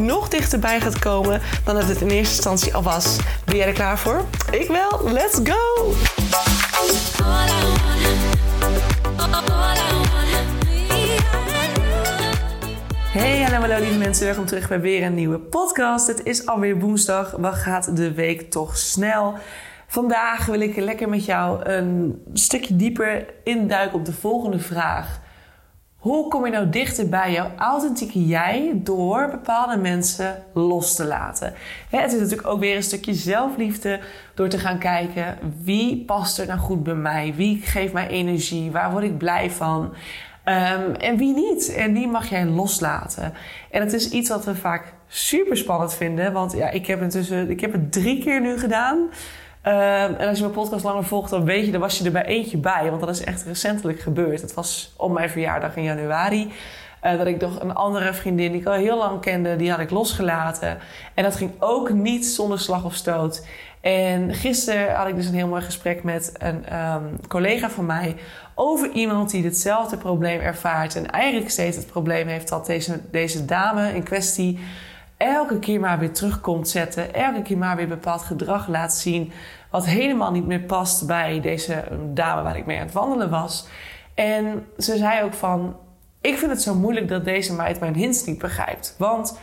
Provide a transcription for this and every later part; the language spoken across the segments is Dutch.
nog dichterbij gaat komen dan dat het in eerste instantie al was. Ben jij er klaar voor? Ik wel. Let's go! Hey, hallo, hallo lieve mensen. Welkom terug bij weer een nieuwe podcast. Het is alweer woensdag. Wat gaat de week toch snel? Vandaag wil ik lekker met jou een stukje dieper induiken op de volgende vraag. Hoe kom je nou dichter bij jouw authentieke jij door bepaalde mensen los te laten? Het is natuurlijk ook weer een stukje zelfliefde door te gaan kijken wie past er nou goed bij mij? Wie geeft mij energie? Waar word ik blij van? Um, en wie niet? En wie mag jij loslaten? En het is iets wat we vaak super spannend vinden. Want ja, ik heb, intussen, ik heb het drie keer nu gedaan. Ehm, en als je mijn podcast langer volgt, dan weet je, dan was je er bij eentje bij. Want dat is echt recentelijk gebeurd. Het was op mijn verjaardag in januari. Uh, dat ik nog een andere vriendin die ik al heel lang kende, die had ik losgelaten. En dat ging ook niet zonder slag of stoot. En gisteren had ik dus een heel mooi gesprek met een um, collega van mij over iemand die hetzelfde probleem ervaart. En eigenlijk steeds het probleem heeft dat deze, deze dame in kwestie elke keer maar weer terugkomt zetten. Elke keer maar weer bepaald gedrag laat zien. Wat helemaal niet meer past bij deze dame waar ik mee aan het wandelen was. En ze zei ook van... Ik vind het zo moeilijk dat deze meid mijn hints niet begrijpt. Want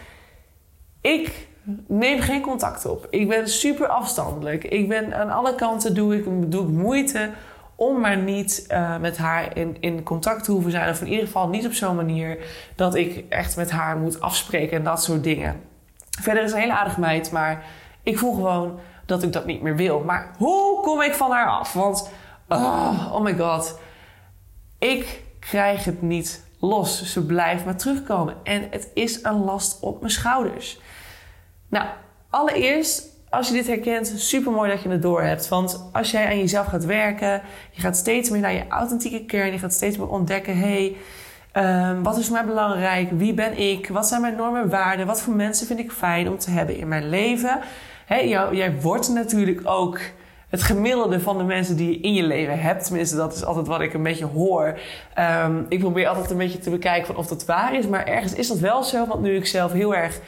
ik neem geen contact op. Ik ben super afstandelijk. Ik ben aan alle kanten doe ik, doe ik moeite om maar niet uh, met haar in, in contact te hoeven zijn. Of in ieder geval niet op zo'n manier dat ik echt met haar moet afspreken en dat soort dingen. Verder is een hele aardige meid, maar ik voel gewoon dat ik dat niet meer wil. Maar hoe kom ik van haar af? Want, oh, oh my god, ik krijg het niet los. Ze blijft maar terugkomen. En het is een last op mijn schouders. Nou, allereerst, als je dit herkent, super mooi dat je het door hebt. Want als jij aan jezelf gaat werken, je gaat steeds meer naar je authentieke kern, je gaat steeds meer ontdekken: hey, um, wat is mij belangrijk? Wie ben ik? Wat zijn mijn normen en waarden? Wat voor mensen vind ik fijn om te hebben in mijn leven? Jij wordt natuurlijk ook het gemiddelde van de mensen die je in je leven hebt. Tenminste, dat is altijd wat ik een beetje hoor. Um, ik probeer altijd een beetje te bekijken van of dat waar is. Maar ergens is dat wel zo. Want nu ik zelf heel erg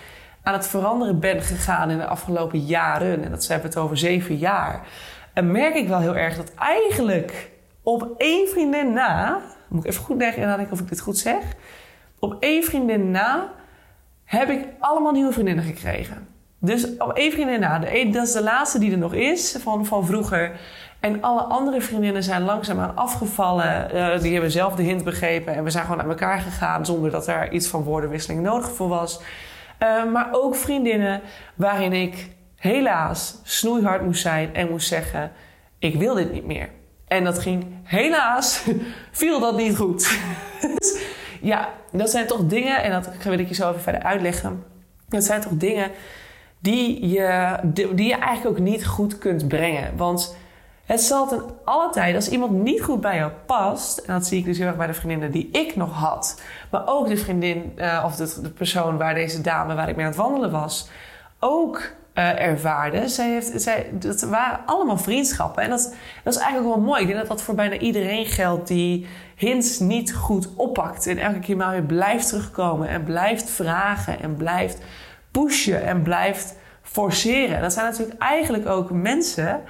aan het veranderen ben gegaan in de afgelopen jaren, en dat hebben we het over zeven jaar, en merk ik wel heel erg dat eigenlijk op één vriendin na, moet ik even goed nadenken of ik dit goed zeg, op één vriendin na heb ik allemaal nieuwe vriendinnen gekregen. Dus op één vriendin na, de, dat is de laatste die er nog is van, van vroeger. En alle andere vriendinnen zijn langzaamaan afgevallen. Uh, die hebben zelf de hint begrepen. En we zijn gewoon naar elkaar gegaan zonder dat er iets van woordenwisseling nodig voor was. Uh, maar ook vriendinnen waarin ik helaas snoeihard moest zijn en moest zeggen: Ik wil dit niet meer. En dat ging helaas, viel dat niet goed. dus ja, dat zijn toch dingen, en dat wil ik je zo even verder uitleggen. Dat zijn toch dingen die je, die je eigenlijk ook niet goed kunt brengen. Want het zal ten alle tijden, als iemand niet goed bij jou past, en dat zie ik dus heel erg bij de vriendinnen die ik nog had, maar ook de vriendin uh, of de, persoon waar deze dame waar ik mee aan het wandelen was, ook uh, ervaarde. Zij heeft, zij, dat waren allemaal vriendschappen. En dat, is eigenlijk wel mooi. Ik denk dat dat voor bijna iedereen geldt die hints niet goed oppakt. En elke keer maar weer blijft terugkomen en blijft vragen en blijft pushen en blijft forceren. Dat zijn natuurlijk eigenlijk ook mensen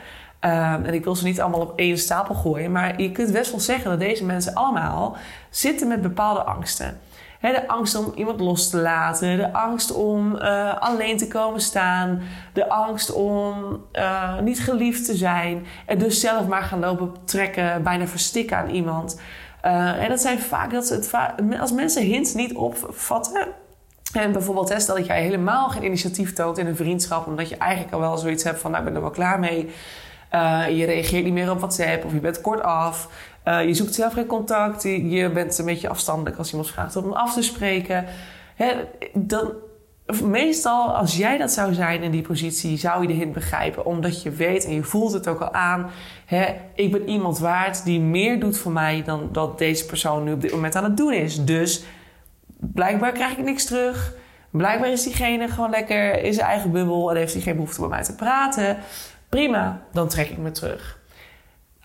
Um, en ik wil ze niet allemaal op één stapel gooien. Maar je kunt best wel zeggen dat deze mensen allemaal zitten met bepaalde angsten. De angst om iemand los te laten. De angst om uh, alleen te komen staan. De angst om uh, niet geliefd te zijn. En dus zelf maar gaan lopen trekken. Bijna verstikken aan iemand. En dat zijn vaak dat als mensen hints niet opvatten. En bijvoorbeeld, hè, stel dat jij helemaal geen initiatief toont in een vriendschap. Omdat je eigenlijk al wel zoiets hebt van: nou, ik ben er wel klaar mee. Je reageert niet meer op WhatsApp of je bent kortaf. Uh, je zoekt zelf geen contact. Je, bent een beetje afstandelijk als iemand vraagt om af te spreken. Hè, dan meestal, als jij dat zou zijn in die positie, zou je de hint begrijpen. Omdat je weet en je voelt het ook al aan. Hè, ik ben iemand waard die meer doet voor mij dan dat deze persoon nu op dit moment aan het doen is. Dus blijkbaar krijg ik niks terug. Blijkbaar is diegene gewoon lekker in zijn eigen bubbel en heeft hij geen behoefte bij mij te praten. Prima, dan trek ik me terug.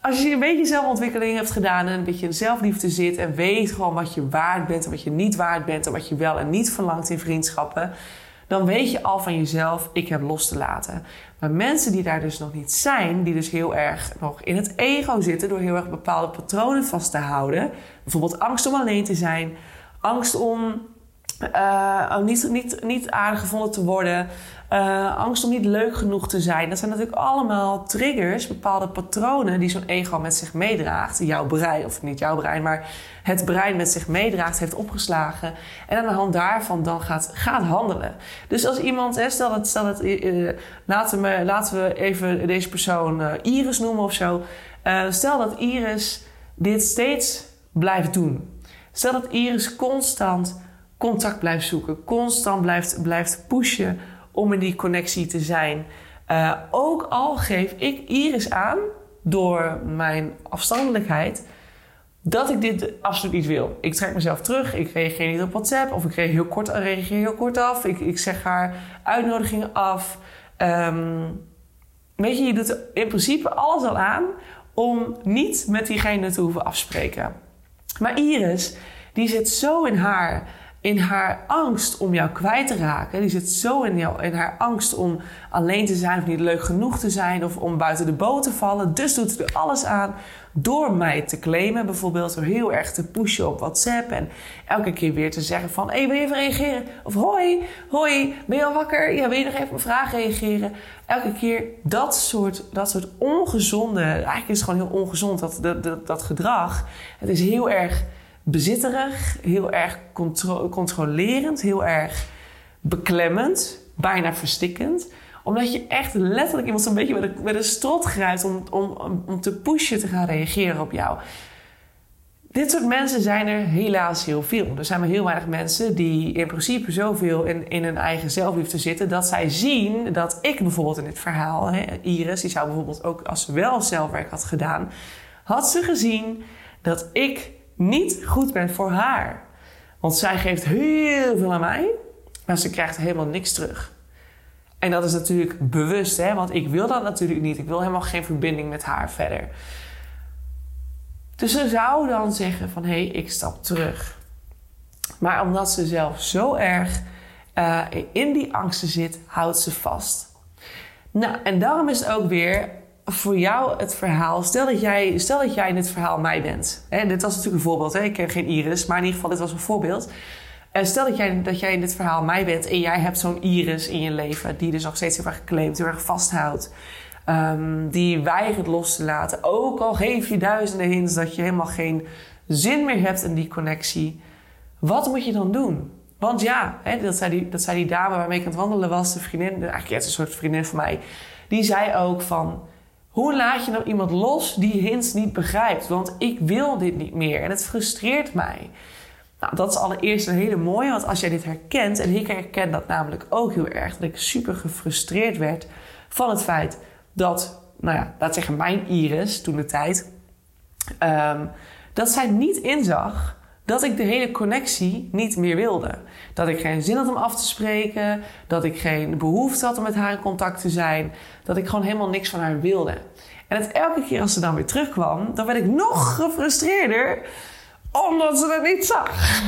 Als je een beetje zelfontwikkeling hebt gedaan en een beetje in zelfliefde zit en weet gewoon wat je waard bent en wat je niet waard bent en wat je wel en niet verlangt in vriendschappen, dan weet je al van jezelf, ik heb los te laten. Maar mensen die daar dus nog niet zijn, die dus heel erg nog in het ego zitten door heel erg bepaalde patronen vast te houden, bijvoorbeeld angst om alleen te zijn, angst om uh, niet, niet, niet aardig gevonden te worden. Uh, angst om niet leuk genoeg te zijn. Dat zijn natuurlijk allemaal triggers, bepaalde patronen die zo'n ego met zich meedraagt. Jouw brein, of niet jouw brein, maar het brein met zich meedraagt, heeft opgeslagen. En aan de hand daarvan dan gaat, gaat handelen. Dus als iemand, stel dat, stel dat uh, laten, we, laten we even deze persoon Iris noemen of zo. stel dat Iris dit steeds blijft doen. Stel dat Iris constant contact blijft zoeken, constant blijft, blijft pushen om in die connectie te zijn. Uh, ook al geef ik Iris aan door mijn afstandelijkheid dat ik dit absoluut niet wil. Ik trek mezelf terug, ik reageer niet op WhatsApp of ik reageer heel kort, reageer heel kort af. Ik, ik zeg haar uitnodigingen af. Um, weet je, je doet in principe alles al aan om niet met diegene te hoeven afspreken. Maar Iris, die zit zo in haar in haar angst om jou kwijt te raken. Die zit zo in, jou, in haar angst om alleen te zijn of niet leuk genoeg te zijn of om buiten de boot te vallen. Dus doet ze er alles aan door mij te claimen. Bijvoorbeeld door heel erg te pushen op WhatsApp en elke keer weer te zeggen van... hé, hey, wil je even reageren? Of hoi, hoi, ben je al wakker? Ja, wil je nog even op een vraag reageren? Elke keer dat soort, dat soort ongezonde... Eigenlijk is het gewoon heel ongezond, dat, dat, dat, dat gedrag. Het is heel erg bezitterig, heel erg contro controlerend, heel erg beklemmend, bijna verstikkend. Omdat je echt letterlijk iemand zo'n beetje met een, strot grijpt om, om, om te pushen te gaan reageren op jou. Dit soort mensen zijn er helaas heel veel. Er zijn maar heel weinig mensen die in principe zoveel in, in hun eigen zelfliefde zitten dat zij zien dat ik bijvoorbeeld in dit verhaal, hè, Iris, die zou bijvoorbeeld ook als ze wel zelfwerk had gedaan, had ze gezien dat ik niet goed ben voor haar. Want zij geeft heel veel aan mij, maar ze krijgt helemaal niks terug. En dat is natuurlijk bewust, hè? want ik wil dat natuurlijk niet. Ik wil helemaal geen verbinding met haar verder. Dus ze zou dan zeggen van hé, hey, ik stap terug. Maar omdat ze zelf zo erg uh, in die angsten zit, houdt ze vast. Nou, en daarom is het ook weer voor jou het verhaal. Stel dat jij, stel dat jij in dit verhaal mij bent. Hè, dit was natuurlijk een voorbeeld. Hè? Ik ken geen Iris, maar in ieder geval, dit was een voorbeeld. En stel dat jij, dat jij in dit verhaal mij bent en jij hebt zo'n Iris in je leven, die dus nog steeds heel erg geclaimd, heel erg vasthoudt. Um, die weigert los te laten. Ook al geef je duizenden hints dat je helemaal geen zin meer hebt in die connectie. Wat moet je dan doen? Want ja, hè, dat, zei die, dat zei die dame waarmee ik aan het wandelen was, de vriendin, eigenlijk ja, een soort vriendin van mij. Die zei ook van, hoe laat je nou iemand los die hints niet begrijpt? Want ik wil dit niet meer en het frustreert mij. Nou, dat is allereerst een hele mooie, want als jij dit herkent, en ik herken dat namelijk ook heel erg, dat ik super gefrustreerd werd van het feit dat, nou ja, laat zeggen, mijn Iris toen de tijd, um, dat zij niet inzag dat ik de hele connectie niet meer wilde. Dat ik geen zin had om af te spreken, dat ik geen behoefte had om met haar in contact te zijn, dat ik gewoon helemaal niks van haar wilde. En het elke keer als ze dan weer terugkwam, dan werd ik nog gefrustreerder omdat ze het niet zag.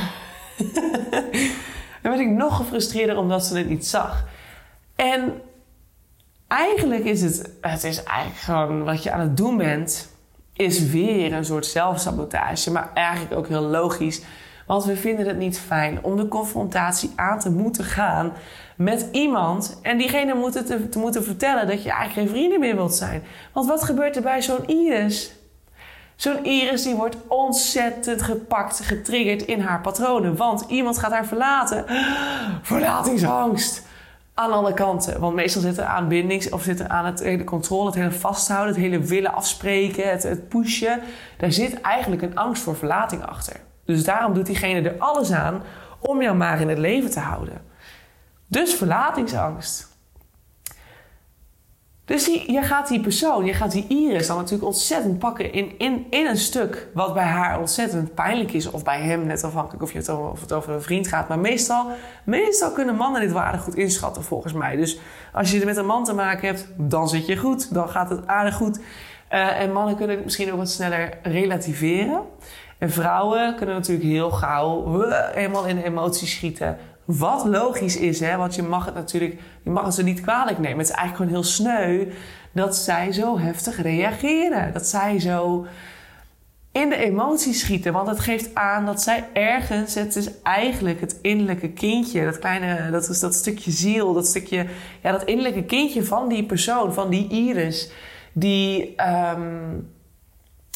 dan werd ik nog gefrustreerder omdat ze het niet zag. En eigenlijk is het, het is eigenlijk gewoon wat je aan het doen bent is weer een soort zelfsabotage. Maar eigenlijk ook heel logisch. Want we vinden het niet fijn om de confrontatie aan te moeten gaan met iemand. En diegene moet te, te moeten vertellen dat je eigenlijk geen vrienden meer wilt zijn. Want wat gebeurt er bij zo'n Iris? Zo'n Iris die wordt ontzettend gepakt, getriggerd in haar patronen. Want iemand gaat haar verlaten. Verlatingsangst aan alle kanten. Want meestal zit er aan bindings of zit er aan het hele controle, het hele vasthouden, het hele willen afspreken, het, het pushen. Daar zit eigenlijk een angst voor verlating achter. Dus daarom doet diegene er alles aan om jou maar in het leven te houden. Dus verlatingsangst. Dus die, je gaat die persoon, je gaat die Iris dan natuurlijk ontzettend pakken in, in, in een stuk wat bij haar ontzettend pijnlijk is. Of bij hem, net afhankelijk of, je het over, of het over een vriend gaat. Maar meestal, meestal kunnen mannen dit waardig goed inschatten volgens mij. Dus als je het met een man te maken hebt, dan zit je goed. Dan gaat het aardig goed. Uh, en mannen kunnen het misschien ook wat sneller relativeren. En vrouwen kunnen natuurlijk heel gauw uh, helemaal in de emoties schieten. Wat logisch is, hè? want je mag het natuurlijk je mag het ze niet kwalijk nemen. Het is eigenlijk gewoon heel sneu dat zij zo heftig reageren. Dat zij zo in de emoties schieten. Want het geeft aan dat zij ergens, het is eigenlijk het innerlijke kindje, dat kleine, dat is dat stukje ziel, dat stukje, ja, dat innerlijke kindje van die persoon, van die Iris, die. Um,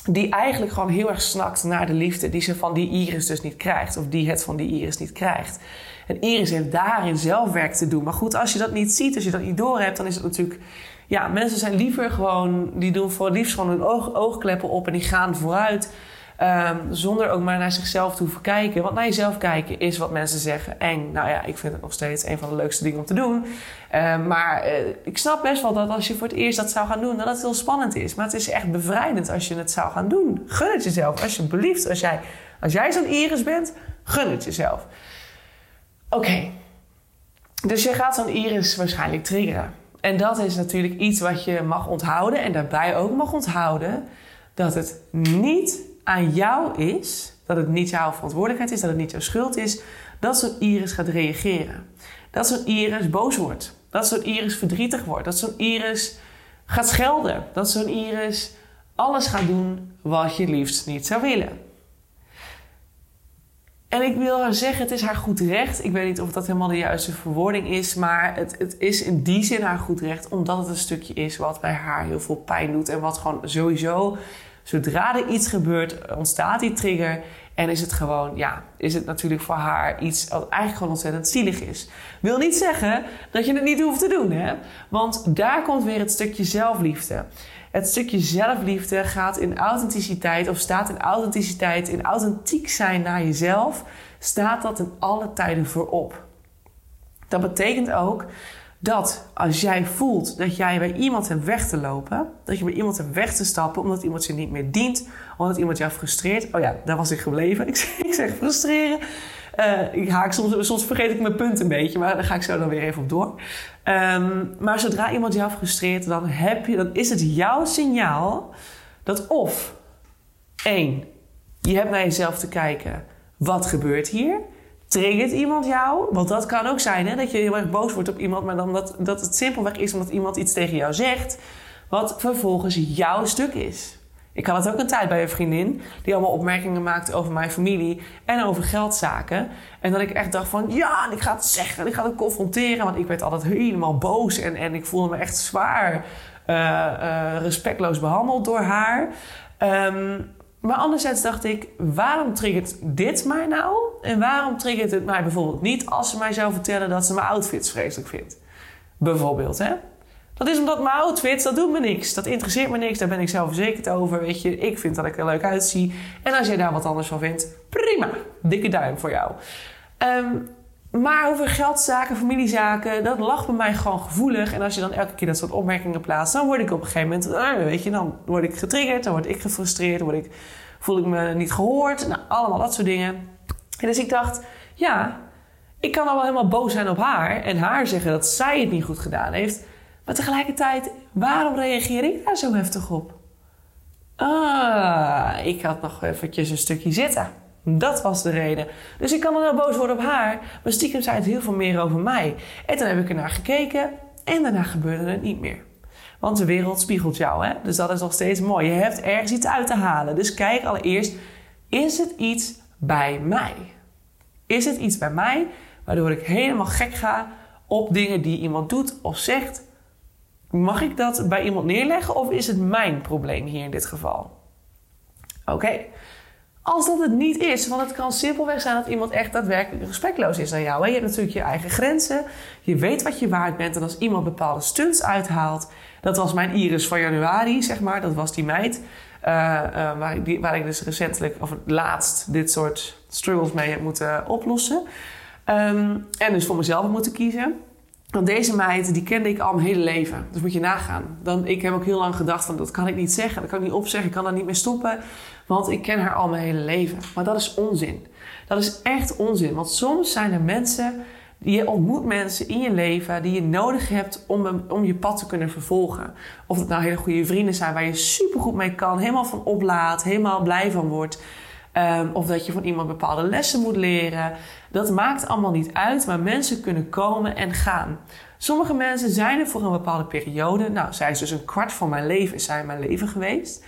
die eigenlijk gewoon heel erg snakt naar de liefde die ze van die Iris dus niet krijgt. Of die het van die Iris niet krijgt. En Iris heeft daarin zelf werk te doen. Maar goed, als je dat niet ziet, als je dat niet doorhebt, dan is het natuurlijk... Ja, mensen zijn liever gewoon... Die doen voor liefst gewoon hun oog, oogkleppen op en die gaan vooruit... Um, zonder ook maar naar zichzelf te hoeven kijken. Want naar jezelf kijken is wat mensen zeggen eng. Nou ja, ik vind het nog steeds een van de leukste dingen om te doen. Um, maar uh, ik snap best wel dat als je voor het eerst dat zou gaan doen, dat het heel spannend is. Maar het is echt bevrijdend als je het zou gaan doen. Gun het jezelf, alsjeblieft. Als jij, als jij zo'n Iris bent, gun het jezelf. Oké. Dus je gaat zo'n Iris waarschijnlijk triggeren. En dat is natuurlijk iets wat je mag onthouden. En daarbij ook mag onthouden dat het niet aan jou is, dat het niet jouw verantwoordelijkheid is, dat het niet jouw schuld is, dat zo'n iris gaat reageren. Dat zo'n iris boos wordt. Dat zo'n iris verdrietig wordt. Dat zo'n iris gaat schelden. Dat zo'n iris alles gaat doen wat je liefst niet zou willen. En ik wil haar zeggen, het is haar goed recht. Ik weet niet of dat helemaal de juiste verwoording is. Maar het, het is in die zin haar goed recht. Omdat het een stukje is wat bij haar heel veel pijn doet. En wat gewoon sowieso Zodra er iets gebeurt, ontstaat die trigger. En is het gewoon, ja, is het natuurlijk voor haar iets wat eigenlijk gewoon ontzettend zielig is. Wil niet zeggen dat je het niet hoeft te doen, hè? Want daar komt weer het stukje zelfliefde. Het stukje zelfliefde gaat in authenticiteit, of staat in authenticiteit, in authentiek zijn naar jezelf, staat dat in alle tijden voorop. Dat betekent ook dat als jij voelt dat jij bij iemand hebt weg te lopen, dat je bij iemand hebt weg te stappen omdat iemand je niet meer dient, omdat iemand jou frustreert. Oh ja, daar was ik gebleven. Ik, ik zeg frustreren. Uh, ik haak soms, soms vergeet ik mijn punt een beetje, maar daar ga ik zo dan weer even op door. Um, maar zodra iemand jou frustreert, dan, heb je, dan is het jouw signaal dat of één, je hebt naar jezelf te kijken, wat gebeurt hier? Triggert iemand jou? Want dat kan ook zijn, hè? dat je heel erg boos wordt op iemand, maar dan dat, dat het simpelweg is omdat iemand iets tegen jou zegt, wat vervolgens jouw stuk is. Ik had het ook een tijd bij een vriendin die allemaal opmerkingen maakte over mijn familie en over geldzaken. En dat ik echt dacht van ja, ik ga het zeggen, ik ga het confronteren. Want ik werd altijd helemaal boos en, en ik voelde me echt zwaar uh, uh, respectloos behandeld door haar. Um, maar anderzijds dacht ik, waarom triggert dit mij nou? En waarom triggert het mij bijvoorbeeld niet als ze mij zou vertellen dat ze mijn outfits vreselijk vindt? Bijvoorbeeld, hè? Dat is omdat mijn outfits, dat doet me niks. Dat interesseert me niks, daar ben ik zelfverzekerd over. Weet je, ik vind dat ik er leuk uitzie. En als jij daar wat anders van vindt, prima. Dikke duim voor jou. Um, maar over geldzaken, familiezaken, dat lag bij mij gewoon gevoelig. En als je dan elke keer dat soort opmerkingen plaatst, dan word ik op een gegeven moment, ah, weet je, dan word ik getriggerd, dan word ik gefrustreerd, dan word ik, voel ik me niet gehoord. Nou, allemaal dat soort dingen. En dus ik dacht, ja, ik kan al wel helemaal boos zijn op haar en haar zeggen dat zij het niet goed gedaan heeft. Maar tegelijkertijd, waarom reageer ik daar zo heftig op? Ah, ik had nog eventjes een stukje zitten. Dat was de reden. Dus ik kan dan wel boos worden op haar, maar stiekem zei het heel veel meer over mij. En toen heb ik ernaar gekeken en daarna gebeurde het niet meer. Want de wereld spiegelt jou, hè? Dus dat is nog steeds mooi. Je hebt ergens iets uit te halen. Dus kijk allereerst, is het iets bij mij? Is het iets bij mij waardoor ik helemaal gek ga op dingen die iemand doet of zegt? Mag ik dat bij iemand neerleggen of is het mijn probleem hier in dit geval? Oké. Als dat het niet is, want het kan simpelweg zijn dat iemand echt daadwerkelijk respectloos is naar jou. Je hebt natuurlijk je eigen grenzen, je weet wat je waard bent. En als iemand bepaalde stunts uithaalt, dat was mijn Iris van januari, zeg maar, dat was die meid. Uh, uh, waar, ik, waar, ik dus recentelijk, of laatst, dit soort struggles mee heb moeten oplossen. Ehm, en dus voor mezelf moeten kiezen. Want deze meid, die kende ik al mijn hele leven. Dus moet je nagaan. Dan, ik heb ook heel lang gedacht van, dat kan ik niet zeggen. Dat kan ik niet opzeggen. Ik kan daar niet meer stoppen. Want ik ken haar al mijn hele leven. Maar dat is onzin. Dat is echt onzin. Want soms zijn er mensen... Je ontmoet mensen in je leven die je nodig hebt om, om je pad te kunnen vervolgen. Of het nou hele goede vrienden zijn waar je supergoed mee kan, helemaal van oplaat, helemaal blij van wordt. Um, of dat je van iemand bepaalde lessen moet leren. Dat maakt allemaal niet uit, maar mensen kunnen komen en gaan. Sommige mensen zijn er voor een bepaalde periode. Nou, zij is dus een kwart van mijn leven, is zij mijn leven geweest.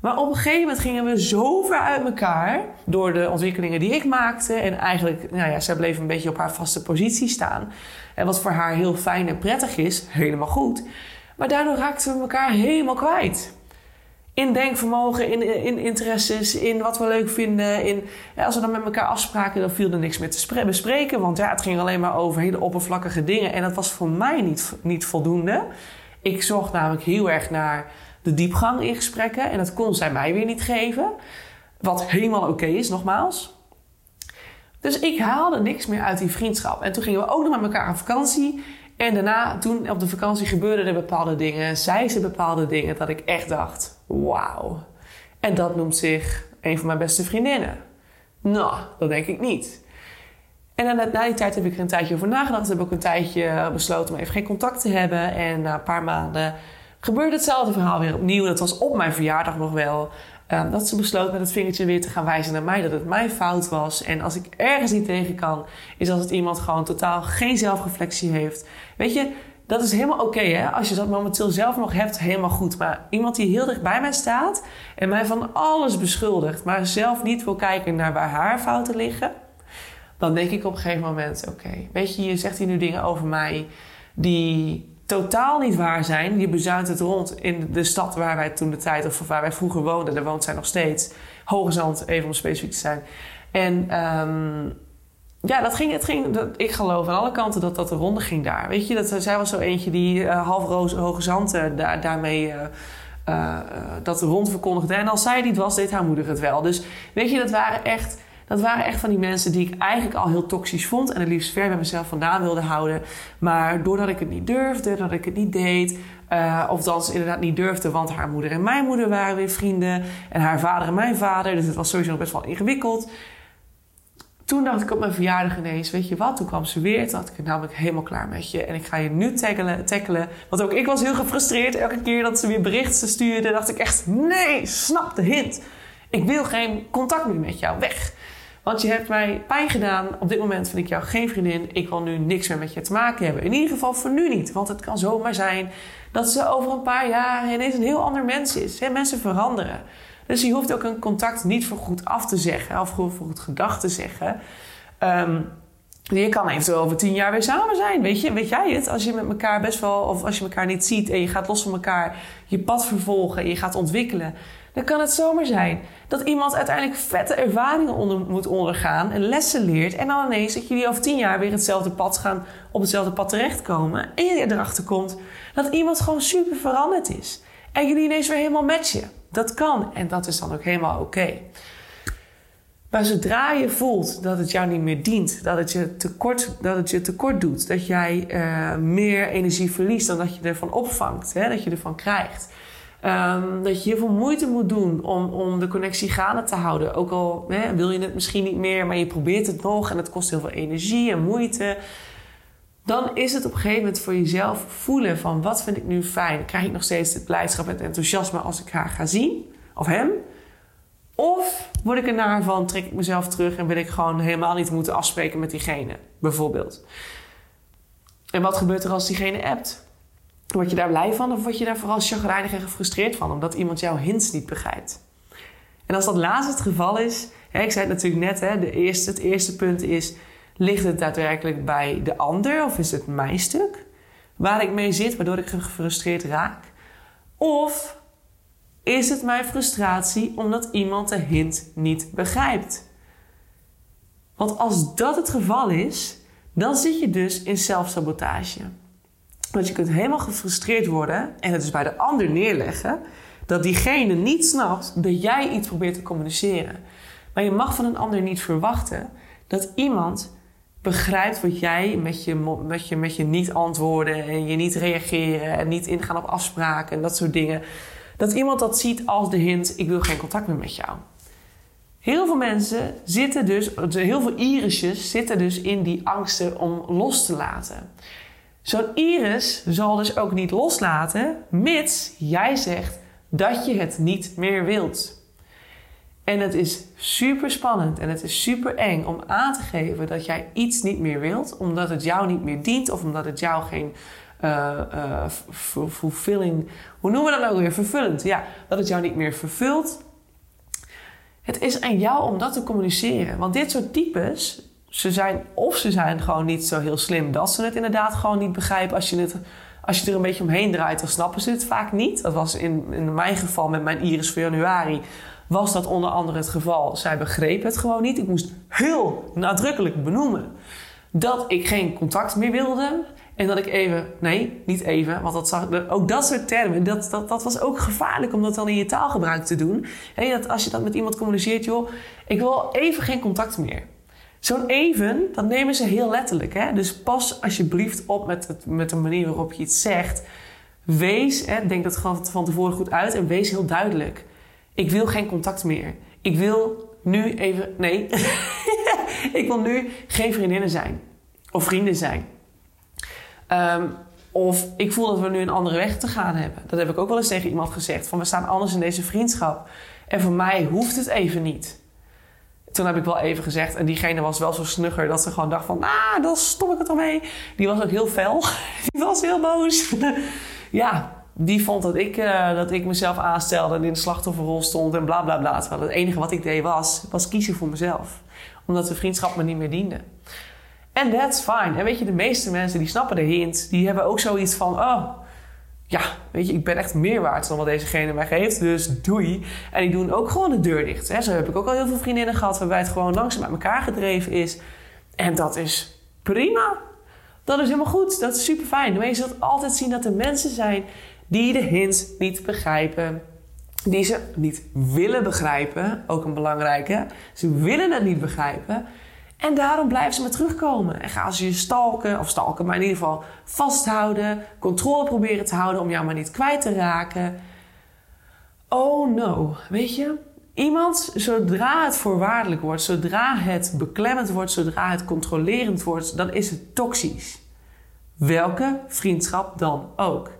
Maar op een gegeven moment gingen we zo ver uit elkaar door de ontwikkelingen die ik maakte. En eigenlijk, nou ja, zij bleef een beetje op haar vaste positie staan. En wat voor haar heel fijn en prettig is, helemaal goed. Maar daardoor raakten we elkaar helemaal kwijt in denkvermogen, in, in interesses, in wat we leuk vinden. In, als we dan met elkaar afspraken, dan viel er niks meer te bespreken. Want ja, het ging alleen maar over hele oppervlakkige dingen. En dat was voor mij niet, niet voldoende. Ik zocht namelijk heel erg naar de diepgang in gesprekken. En dat kon zij mij weer niet geven. Wat helemaal oké is, nogmaals. Dus ik haalde niks meer uit die vriendschap. En toen gingen we ook nog met elkaar aan vakantie. En daarna, toen op de vakantie gebeurden er bepaalde dingen, zei ze bepaalde dingen, dat ik echt dacht: wauw. En dat noemt zich een van mijn beste vriendinnen. Nou, dat denk ik niet. En na, na die tijd heb ik er een tijdje over nagedacht. Heb ik een tijdje besloten om even geen contact te hebben. En na een paar maanden gebeurde hetzelfde verhaal weer opnieuw. Dat was op mijn verjaardag nog wel. Ehm, dat ze besloot met het vingertje weer te gaan wijzen naar mij dat het mijn fout was. En als ik ergens niet tegen kan, is als het iemand gewoon totaal geen zelfreflectie heeft. Weet je, dat is helemaal oké. Als je dat momenteel zelf nog hebt, helemaal goed. Maar iemand die heel dicht bij mij staat en mij van alles beschuldigt, maar zelf niet wil kijken naar waar haar fouten liggen, dan denk ik op een gegeven moment: oké, weet je, je zegt hier nu dingen over mij die totaal niet waar zijn. Je bezuint het rond in de stad waar wij toen de tijd, of waar wij vroeger woonden. Daar woont zij nog steeds. Hoge Zand, even om specifiek te zijn. En um, ja, dat ging, het ging, dat, ik geloof aan alle kanten dat dat de ronde ging daar. Weet je, dat, zij was zo eentje die uh, half roze, hoge uh, daar, daarmee uh, dat rond verkondigde. En als zij niet was, deed haar moeder het wel. Dus weet je, dat waren echt dat waren echt van die mensen die ik eigenlijk al heel toxisch vond en het liefst ver bij mezelf vandaan wilde houden. Maar doordat ik het niet durfde, dat ik het niet deed, uh, of dan ze inderdaad niet durfde, want haar moeder en mijn moeder waren weer vrienden en haar vader en mijn vader. Dus het was sowieso nog best wel ingewikkeld. Toen dacht ik op mijn verjaardag ineens, weet je wat, toen kwam ze weer. Toen had ik het namelijk helemaal klaar met je. En ik ga je nu tackelen, tackelen. Want ook ik was heel gefrustreerd. Elke keer dat ze weer berichten stuurde, dacht ik echt, nee, snap de hint. Ik wil geen contact meer met jou, weg. Want je hebt mij pijn gedaan. Op dit moment vind ik jou geen vriendin. Ik wil nu niks meer met je te maken hebben. In ieder geval voor nu niet. Want het kan zomaar zijn dat ze over een paar jaar ineens een heel ander mens is. Mensen veranderen. Dus je hoeft ook een contact niet voor goed af te zeggen. Of voor goed gedacht te zeggen. Um, je kan eventueel over tien jaar weer samen zijn. Weet, je, weet jij het? Als je met elkaar best wel, of als je elkaar niet ziet en je gaat los van elkaar je pad vervolgen en je gaat ontwikkelen, dan kan het zomaar zijn dat iemand uiteindelijk vette ervaringen onder, moet ondergaan en lessen leert. En dan ineens dat jullie over tien jaar weer hetzelfde pad gaan, op hetzelfde pad terechtkomen. En je erachter komt dat iemand gewoon super veranderd is. En jullie ineens weer helemaal matchen. Dat kan en dat is dan ook helemaal oké. Maar zodra je voelt dat het jou niet meer dient, dat het je tekort, dat het je tekort doet, dat jij uh, meer energie verliest dan dat je ervan opvangt, hè, dat je ervan krijgt. Um, dat je heel veel moeite moet doen om, om de connectie gaande te houden. Ook al hè, wil je het misschien niet meer, maar je probeert het nog en het kost heel veel energie en moeite. Dan is het op een gegeven moment voor jezelf voelen van wat vind ik nu fijn? Krijg ik nog steeds het blijdschap en het enthousiasme als ik haar ga zien? Of hem? Of word ik er naar van, trek ik mezelf terug en wil ik gewoon helemaal niet moeten afspreken met diegene, bijvoorbeeld. En wat gebeurt er als diegene appt? Word je daar blij van of word je daar vooral chagrijnig en gefrustreerd van omdat iemand jouw hints niet begrijpt? En als dat laatste het geval is, hè, ik zei het natuurlijk net, hè, de eerste, het eerste punt is: ligt het daadwerkelijk bij de ander of is het mijn stuk waar ik mee zit, waardoor ik gefrustreerd raak? Of is het mijn frustratie omdat iemand de hint niet begrijpt? Want als dat het geval is, dan zit je dus in zelfsabotage. Want je kunt helemaal gefrustreerd worden en het dus bij de ander neerleggen dat diegene niet snapt dat jij iets probeert te communiceren. Maar je mag van een ander niet verwachten dat iemand begrijpt wat jij met je, met je, met je niet antwoorden en je niet reageren en niet ingaan op afspraken en dat soort dingen. Dat iemand dat ziet als de hint: ik wil geen contact meer met jou. Heel veel mensen zitten dus, heel veel irisjes zitten dus in die angsten om los te laten. Zo'n iris zal dus ook niet loslaten, mits jij zegt dat je het niet meer wilt. En het is super spannend en het is super eng om aan te geven dat jij iets niet meer wilt, omdat het jou niet meer dient of omdat het jou geen uh, uh, fulfilling, hoe noemen we dat nou weer? Vervullend. Ja, dat het jou niet meer vervult. Het is aan jou om dat te communiceren. Want dit soort types, ze zijn of ze zijn gewoon niet zo heel slim dat ze het inderdaad gewoon niet begrijpen. Als je, het, als je er een beetje omheen draait, dan snappen ze het vaak niet. Dat was in, in mijn geval met mijn Iris voor januari was dat onder andere het geval. Zij begreep het gewoon niet. Ik moest heel nadrukkelijk benoemen dat ik geen contact meer wilde. En dat ik even, nee, niet even, want dat zag, ook dat soort termen, dat, dat, dat was ook gevaarlijk om dat dan in je taalgebruik te doen. En dat als je dat met iemand communiceert, joh, ik wil even geen contact meer. Zo'n even, dat nemen ze heel letterlijk. Hè? Dus pas alsjeblieft op met, het, met de manier waarop je het zegt. Wees, hè, denk dat gewoon van tevoren goed uit en wees heel duidelijk. Ik wil geen contact meer. Ik wil nu even. Nee. ik wil nu geen vriendinnen zijn. Of vrienden zijn. Um, of ik voel dat we nu een andere weg te gaan hebben. Dat heb ik ook wel eens tegen iemand gezegd. Van we staan anders in deze vriendschap. En voor mij hoeft het even niet. Toen heb ik wel even gezegd. En diegene was wel zo snugger dat ze gewoon dacht van... Ah, dan stop ik het al mee. Die was ook heel fel. Die was heel boos. ja, die vond dat ik, uh, dat ik mezelf aanstelde en in de slachtofferrol stond en bla bla bla. Terwijl het enige wat ik deed was, was kiezen voor mezelf. Omdat de vriendschap me niet meer diende. En that's fine. En weet je, de meeste mensen die snappen de hint. Die hebben ook zoiets van, oh, ja, weet je, ik ben echt meer waard dan wat dezegene mij geeft. Dus doei. En die doen ook gewoon de deur dicht. Hè. Zo heb ik ook al heel veel vriendinnen gehad waarbij het gewoon langzaam uit elkaar gedreven is. En dat is prima. Dat is helemaal goed. Dat is super fijn. Maar je zult altijd zien dat er mensen zijn die de hints niet begrijpen. Die ze niet willen begrijpen, ook een belangrijke. Ze willen het niet begrijpen. En daarom blijven ze maar terugkomen. En gaan ze je stalken, of stalken, maar in ieder geval vasthouden. Controle proberen te houden om jou maar niet kwijt te raken. Oh no, weet je? Iemand, zodra het voorwaardelijk wordt, zodra het beklemmend wordt, zodra het controlerend wordt, dan is het toxisch. Welke vriendschap dan ook.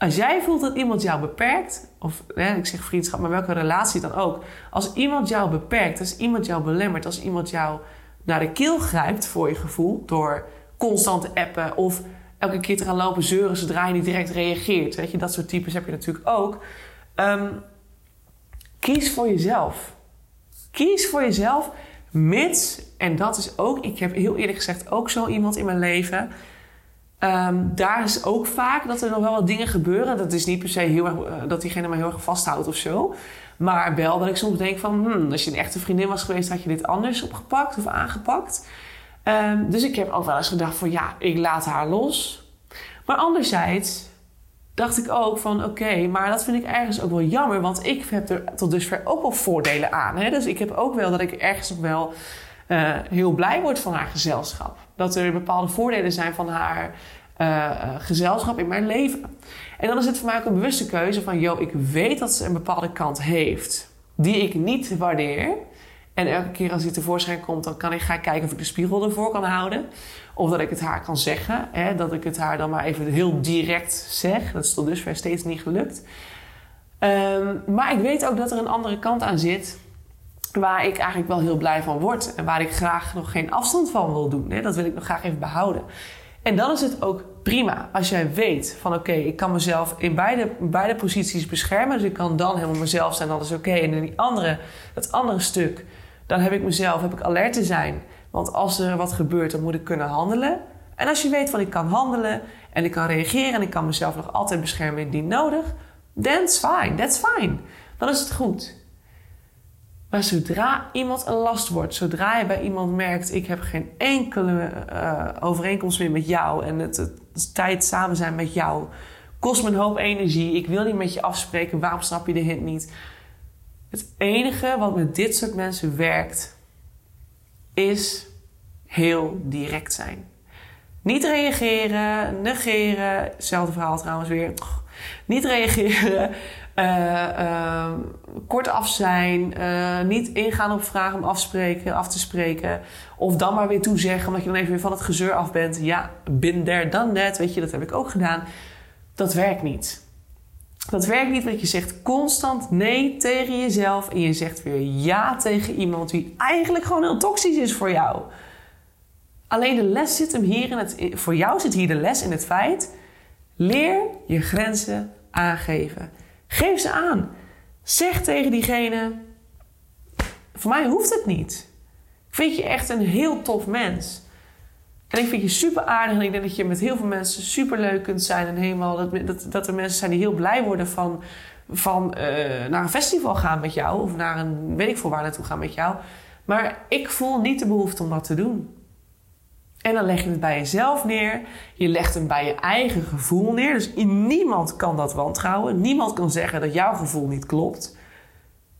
Als jij voelt dat iemand jou beperkt, of hè, ik zeg vriendschap, maar welke relatie dan ook. Als iemand jou beperkt, als iemand jou belemmert, als iemand jou naar de keel grijpt voor je gevoel, door constant te appen of elke keer te gaan lopen zeuren zodra je niet direct reageert. Weet je, dat soort types heb je natuurlijk ook. Um, kies voor jezelf. Kies voor jezelf, mits, en dat is ook, ik heb heel eerlijk gezegd ook zo iemand in mijn leven Um, daar is ook vaak dat er nog wel wat dingen gebeuren. Dat is niet per se heel erg, uh, dat diegene me heel erg vasthoudt of zo. Maar wel dat ik soms denk van... Hmm, als je een echte vriendin was geweest... had je dit anders opgepakt of aangepakt. Um, dus ik heb ook wel eens gedacht van... ja, ik laat haar los. Maar anderzijds dacht ik ook van... oké, maar dat vind ik ergens ook wel jammer... want ik heb er tot dusver ook wel voordelen aan. Hè? Dus ik heb ook wel dat ik ergens nog wel... Uh, heel blij word van haar gezelschap. Dat er bepaalde voordelen zijn van haar uh, gezelschap in mijn leven. En dan is het voor mij ook een bewuste keuze van... yo, ik weet dat ze een bepaalde kant heeft... die ik niet waardeer. En elke keer als die tevoorschijn komt... dan kan ik gaan kijken of ik de spiegel ervoor kan houden. Of dat ik het haar kan zeggen. Hè? Dat ik het haar dan maar even heel direct zeg. Dat is tot dusver steeds niet gelukt. Um, maar ik weet ook dat er een andere kant aan zit waar ik eigenlijk wel heel blij van word. En waar ik graag nog geen afstand van wil doen. Hè? Dat wil ik nog graag even behouden. En dan is het ook prima als jij weet van oké, ik kan mezelf in beide, beide posities beschermen. Dus ik kan dan helemaal mezelf zijn, is oké. En in die andere, dat andere stuk, dan heb ik mezelf, heb ik alert te zijn. Want als er wat gebeurt, dan moet ik kunnen handelen. En als je weet van ik kan handelen en ik kan reageren en ik kan mezelf nog altijd beschermen indien nodig, that's fine, that's fine. Dan is het goed. Maar zodra iemand een last wordt, zodra je bij iemand merkt: ik heb geen enkele uh, overeenkomst meer met jou en het, het, tijd samen zijn met jou kost me een hoop energie, ik wil niet met je afspreken, waarom snap je de hint niet? Het enige wat met dit soort mensen werkt, is heel direct zijn. Niet reageren, negeren, hetzelfde verhaal trouwens weer. Niet reageren, uh, kort af zijn, uh, niet ingaan op vragen om afspreken, af te spreken. Of dan maar weer toezeggen omdat je dan even weer van het gezeur af bent. Ja, bin there, done that, weet je, dat heb ik ook gedaan. Dat werkt niet. Dat werkt niet, want je zegt constant nee tegen jezelf en je zegt weer ja tegen iemand die eigenlijk gewoon heel toxisch is voor jou. Alleen de les zit hem hier in het. Voor jou zit hier de les in het feit. Leer je grenzen aangeven. Geef ze aan. Zeg tegen diegene: Voor mij hoeft het niet. Ik vind je echt een heel tof mens. En ik vind je super aardig en ik denk dat je met heel veel mensen super leuk kunt zijn. En helemaal dat, dat, dat er mensen zijn die heel blij worden van, van uh, naar een festival gaan met jou. Of naar een weet ik veel waar naartoe gaan met jou. Maar ik voel niet de behoefte om dat te doen. En dan leg je het bij jezelf neer. Je legt hem bij je eigen gevoel neer. Dus niemand kan dat wantrouwen. Niemand kan zeggen dat jouw gevoel niet klopt.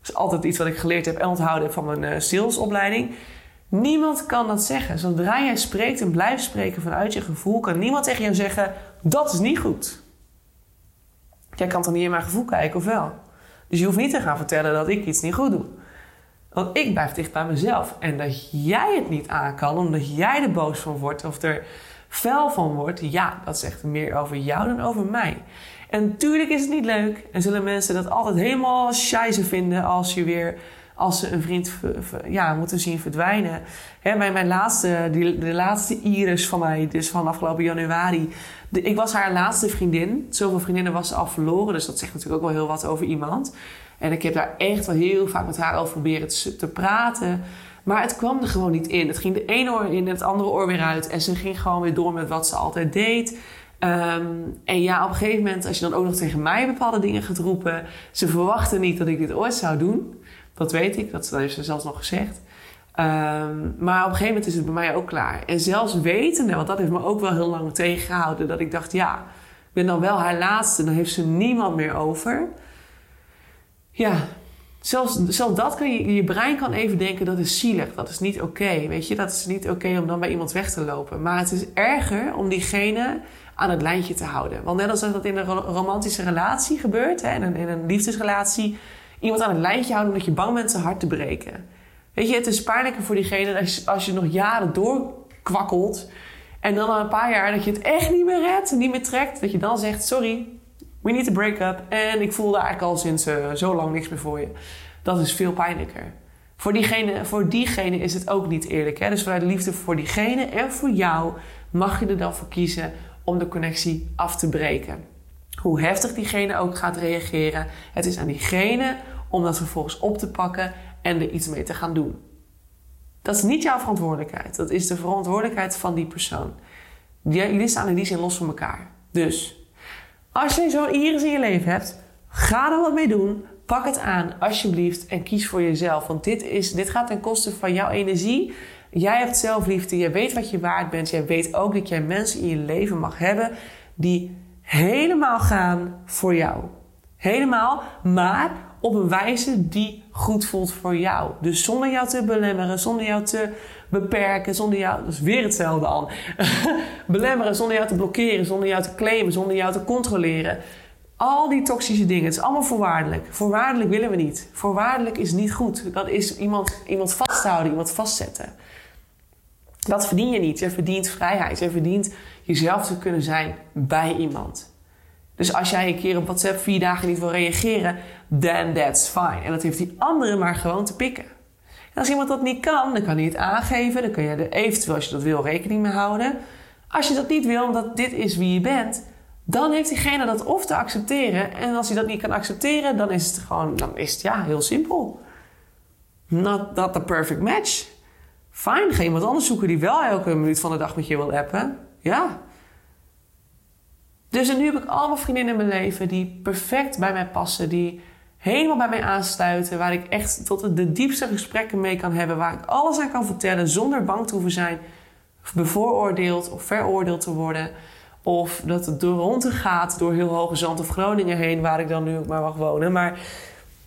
Dat is altijd iets wat ik geleerd heb en onthouden heb van mijn uh, salesopleiding. Niemand kan dat zeggen. Zodra jij spreekt en blijft spreken vanuit je gevoel, kan niemand tegen jou zeggen: dat is niet goed. Jij kan toch niet in mijn gevoel kijken, of wel? Dus je hoeft niet te gaan vertellen dat ik iets niet goed doe. Want ik blijf dicht bij mezelf. En dat jij het niet aan kan, omdat jij er boos van wordt of er fel van wordt, ja, dat zegt meer over jou dan over mij. En natuurlijk is het niet leuk en zullen mensen dat altijd helemaal scheisse vinden als je weer als ze een vriend ja, moeten zien verdwijnen. Hè, mijn laatste, die, de laatste Iris van mij, dus van afgelopen januari. ik was haar laatste vriendin. Zoveel vriendinnen was ze al verloren. Dus dat zegt natuurlijk ook wel heel wat over iemand. En ik heb daar echt wel heel vaak met haar over proberen te, te praten. Maar het kwam er gewoon niet in. Het ging de ene oor in en het andere oor weer uit. En ze ging gewoon weer door met wat ze altijd deed. Ehm, en ja, op een gegeven moment, als je dan ook nog tegen mij bepaalde dingen gaat roepen. Ze verwachten niet dat ik dit ooit zou doen. Dat weet ik, dat, heeft ze zelfs nog gezegd. Ehm, maar op een gegeven moment is het bij mij ook klaar. En zelfs wetende, want dat heeft me ook wel heel lang tegengehouden, dat ik dacht, ja, ik ben dan wel haar laatste, dan heeft ze niemand meer over. Ja, zelfs, zelfs dat kan je, je brein kan even denken, dat is zielig, dat is niet oké, weet je. Dat is niet oké om dan bij iemand weg te lopen. Maar het is erger om diegene aan het lijntje te houden. Want net als dat in een romantische relatie gebeurt, hè, in, een, in een liefdesrelatie iemand aan het lijntje houden omdat je bang bent zijn hart te breken. Weet je, het is pijnlijker voor diegene als, als je nog jaren doorkwakkelt. En dan na een paar jaar dat je het echt niet meer redt, niet meer trekt. Dat je dan zegt, sorry, we need to break up. En ik voelde eigenlijk al sinds uh, zo lang niks meer voor je. Dat is veel pijnlijker. Voor diegene, voor diegene is het ook niet eerlijk. Hè? Dus vanuit liefde voor diegene en voor jou mag je er dan voor kiezen om de connectie af te breken. Hoe heftig diegene ook gaat reageren. Het is aan diegene om dat vervolgens op te pakken en er iets mee te gaan doen. Dat is niet jouw verantwoordelijkheid. Dat is de verantwoordelijkheid van die persoon. Jullie staan in die zin los van elkaar. Dus als je zo'n iris in je leven hebt, ga er wat mee doen. Pak het aan, alsjeblieft, en kies voor jezelf. Want dit, is, dit gaat ten koste van jouw energie. Jij hebt zelfliefde, jij weet wat je waard bent. Jij weet ook dat jij mensen in je leven mag hebben die helemaal gaan voor jou. Helemaal, maar op een wijze die goed voelt voor jou. Dus zonder jou te belemmeren, zonder jou te beperken, zonder jou, dat is weer hetzelfde al. belemmeren, zonder jou te blokkeren, zonder jou te claimen, zonder jou te controleren. Al die toxische dingen, het is allemaal voorwaardelijk. Voorwaardelijk willen we niet. Voorwaardelijk is niet goed. Dat is iemand, iemand vasthouden, iemand vastzetten. Dat verdien je niet. Je verdient vrijheid. Je verdient jezelf te kunnen zijn bij iemand. Dus als jij een keer op WhatsApp vier dagen niet wil reageren, then that's fine. En dat heeft die andere maar gewoon te pikken. En als iemand dat niet kan, dan kan hij het aangeven. Dan kun je er eventueel, als je dat wil, rekening mee houden. Als je dat niet wil, omdat dit is wie je bent, dan heeft diegene dat of te accepteren. En als hij dat niet kan accepteren, dan is het gewoon, dan is het ja, heel simpel. Not, not the perfect match. Fijn, ga iemand anders zoeken die wel elke minuut van de dag met je wil appen. Ja. Dus en nu heb ik allemaal vriendinnen in mijn leven die perfect bij mij passen, die helemaal bij mij aansluiten, waar ik echt tot de diepste gesprekken mee kan hebben, waar ik alles aan kan vertellen zonder bang te hoeven zijn bevooroordeeld of veroordeeld te worden. Of dat het door rond gaat door heel hoge zand of Groningen heen, waar ik dan nu ook maar mag wonen. Maar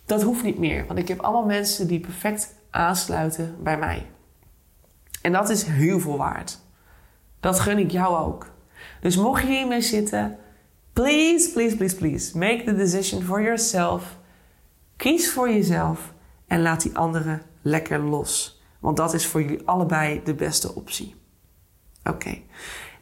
dat hoeft niet meer, want ik heb allemaal mensen die perfect aansluiten bij mij. En dat is heel veel waard. Dat gun ik jou ook. Dus mocht je hiermee zitten, please, please, please, please, make the decision for yourself. Kies voor jezelf en laat die anderen lekker los. Want dat is voor jullie allebei de beste optie. Oké,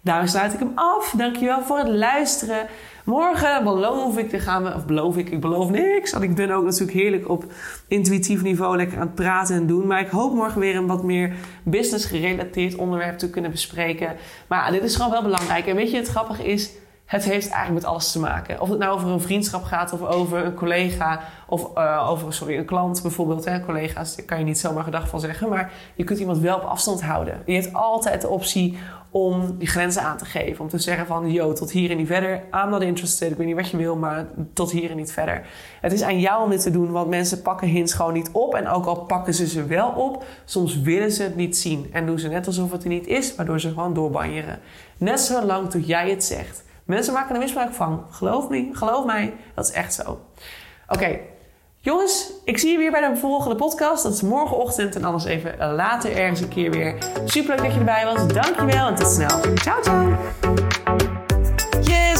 daarmee sluit ik hem af. Dankjewel voor het luisteren. Morgen beloof ik, dan gaan we, of beloof ik, ik beloof niks. Want ik ben ook natuurlijk heerlijk op intuïtief niveau lekker aan het praten en doen. Maar ik hoop morgen weer een wat meer business gerelateerd onderwerp te kunnen bespreken. Maar dit is gewoon wel belangrijk. En weet je, het grappige is, het heeft eigenlijk met alles te maken. Of het nou over een vriendschap gaat, of over een collega, of uh, over sorry, een klant bijvoorbeeld. Hè. Collega's, daar kan je niet zomaar gedag van zeggen. Maar je kunt iemand wel op afstand houden. Je hebt altijd de optie om die grenzen aan te geven. Om te zeggen van, yo, tot hier en niet verder. I'm not interested. Ik weet niet wat je wil, maar tot hier en niet verder. Het is aan jou om dit te doen, want mensen pakken hints gewoon niet op. En ook al pakken ze ze wel op, soms willen ze het niet zien. En doen ze net alsof het er niet is, waardoor ze gewoon doorbanjeren. Net zo lang tot jij het zegt. Mensen maken er misbruik van. Geloof me, geloof mij, dat is echt zo. Oké, jongens, ik zie je weer bij de volgende podcast. Dat is morgenochtend en anders even later ergens een keer weer. Super leuk dat je erbij was. Dankjewel en tot snel. Ciao, ciao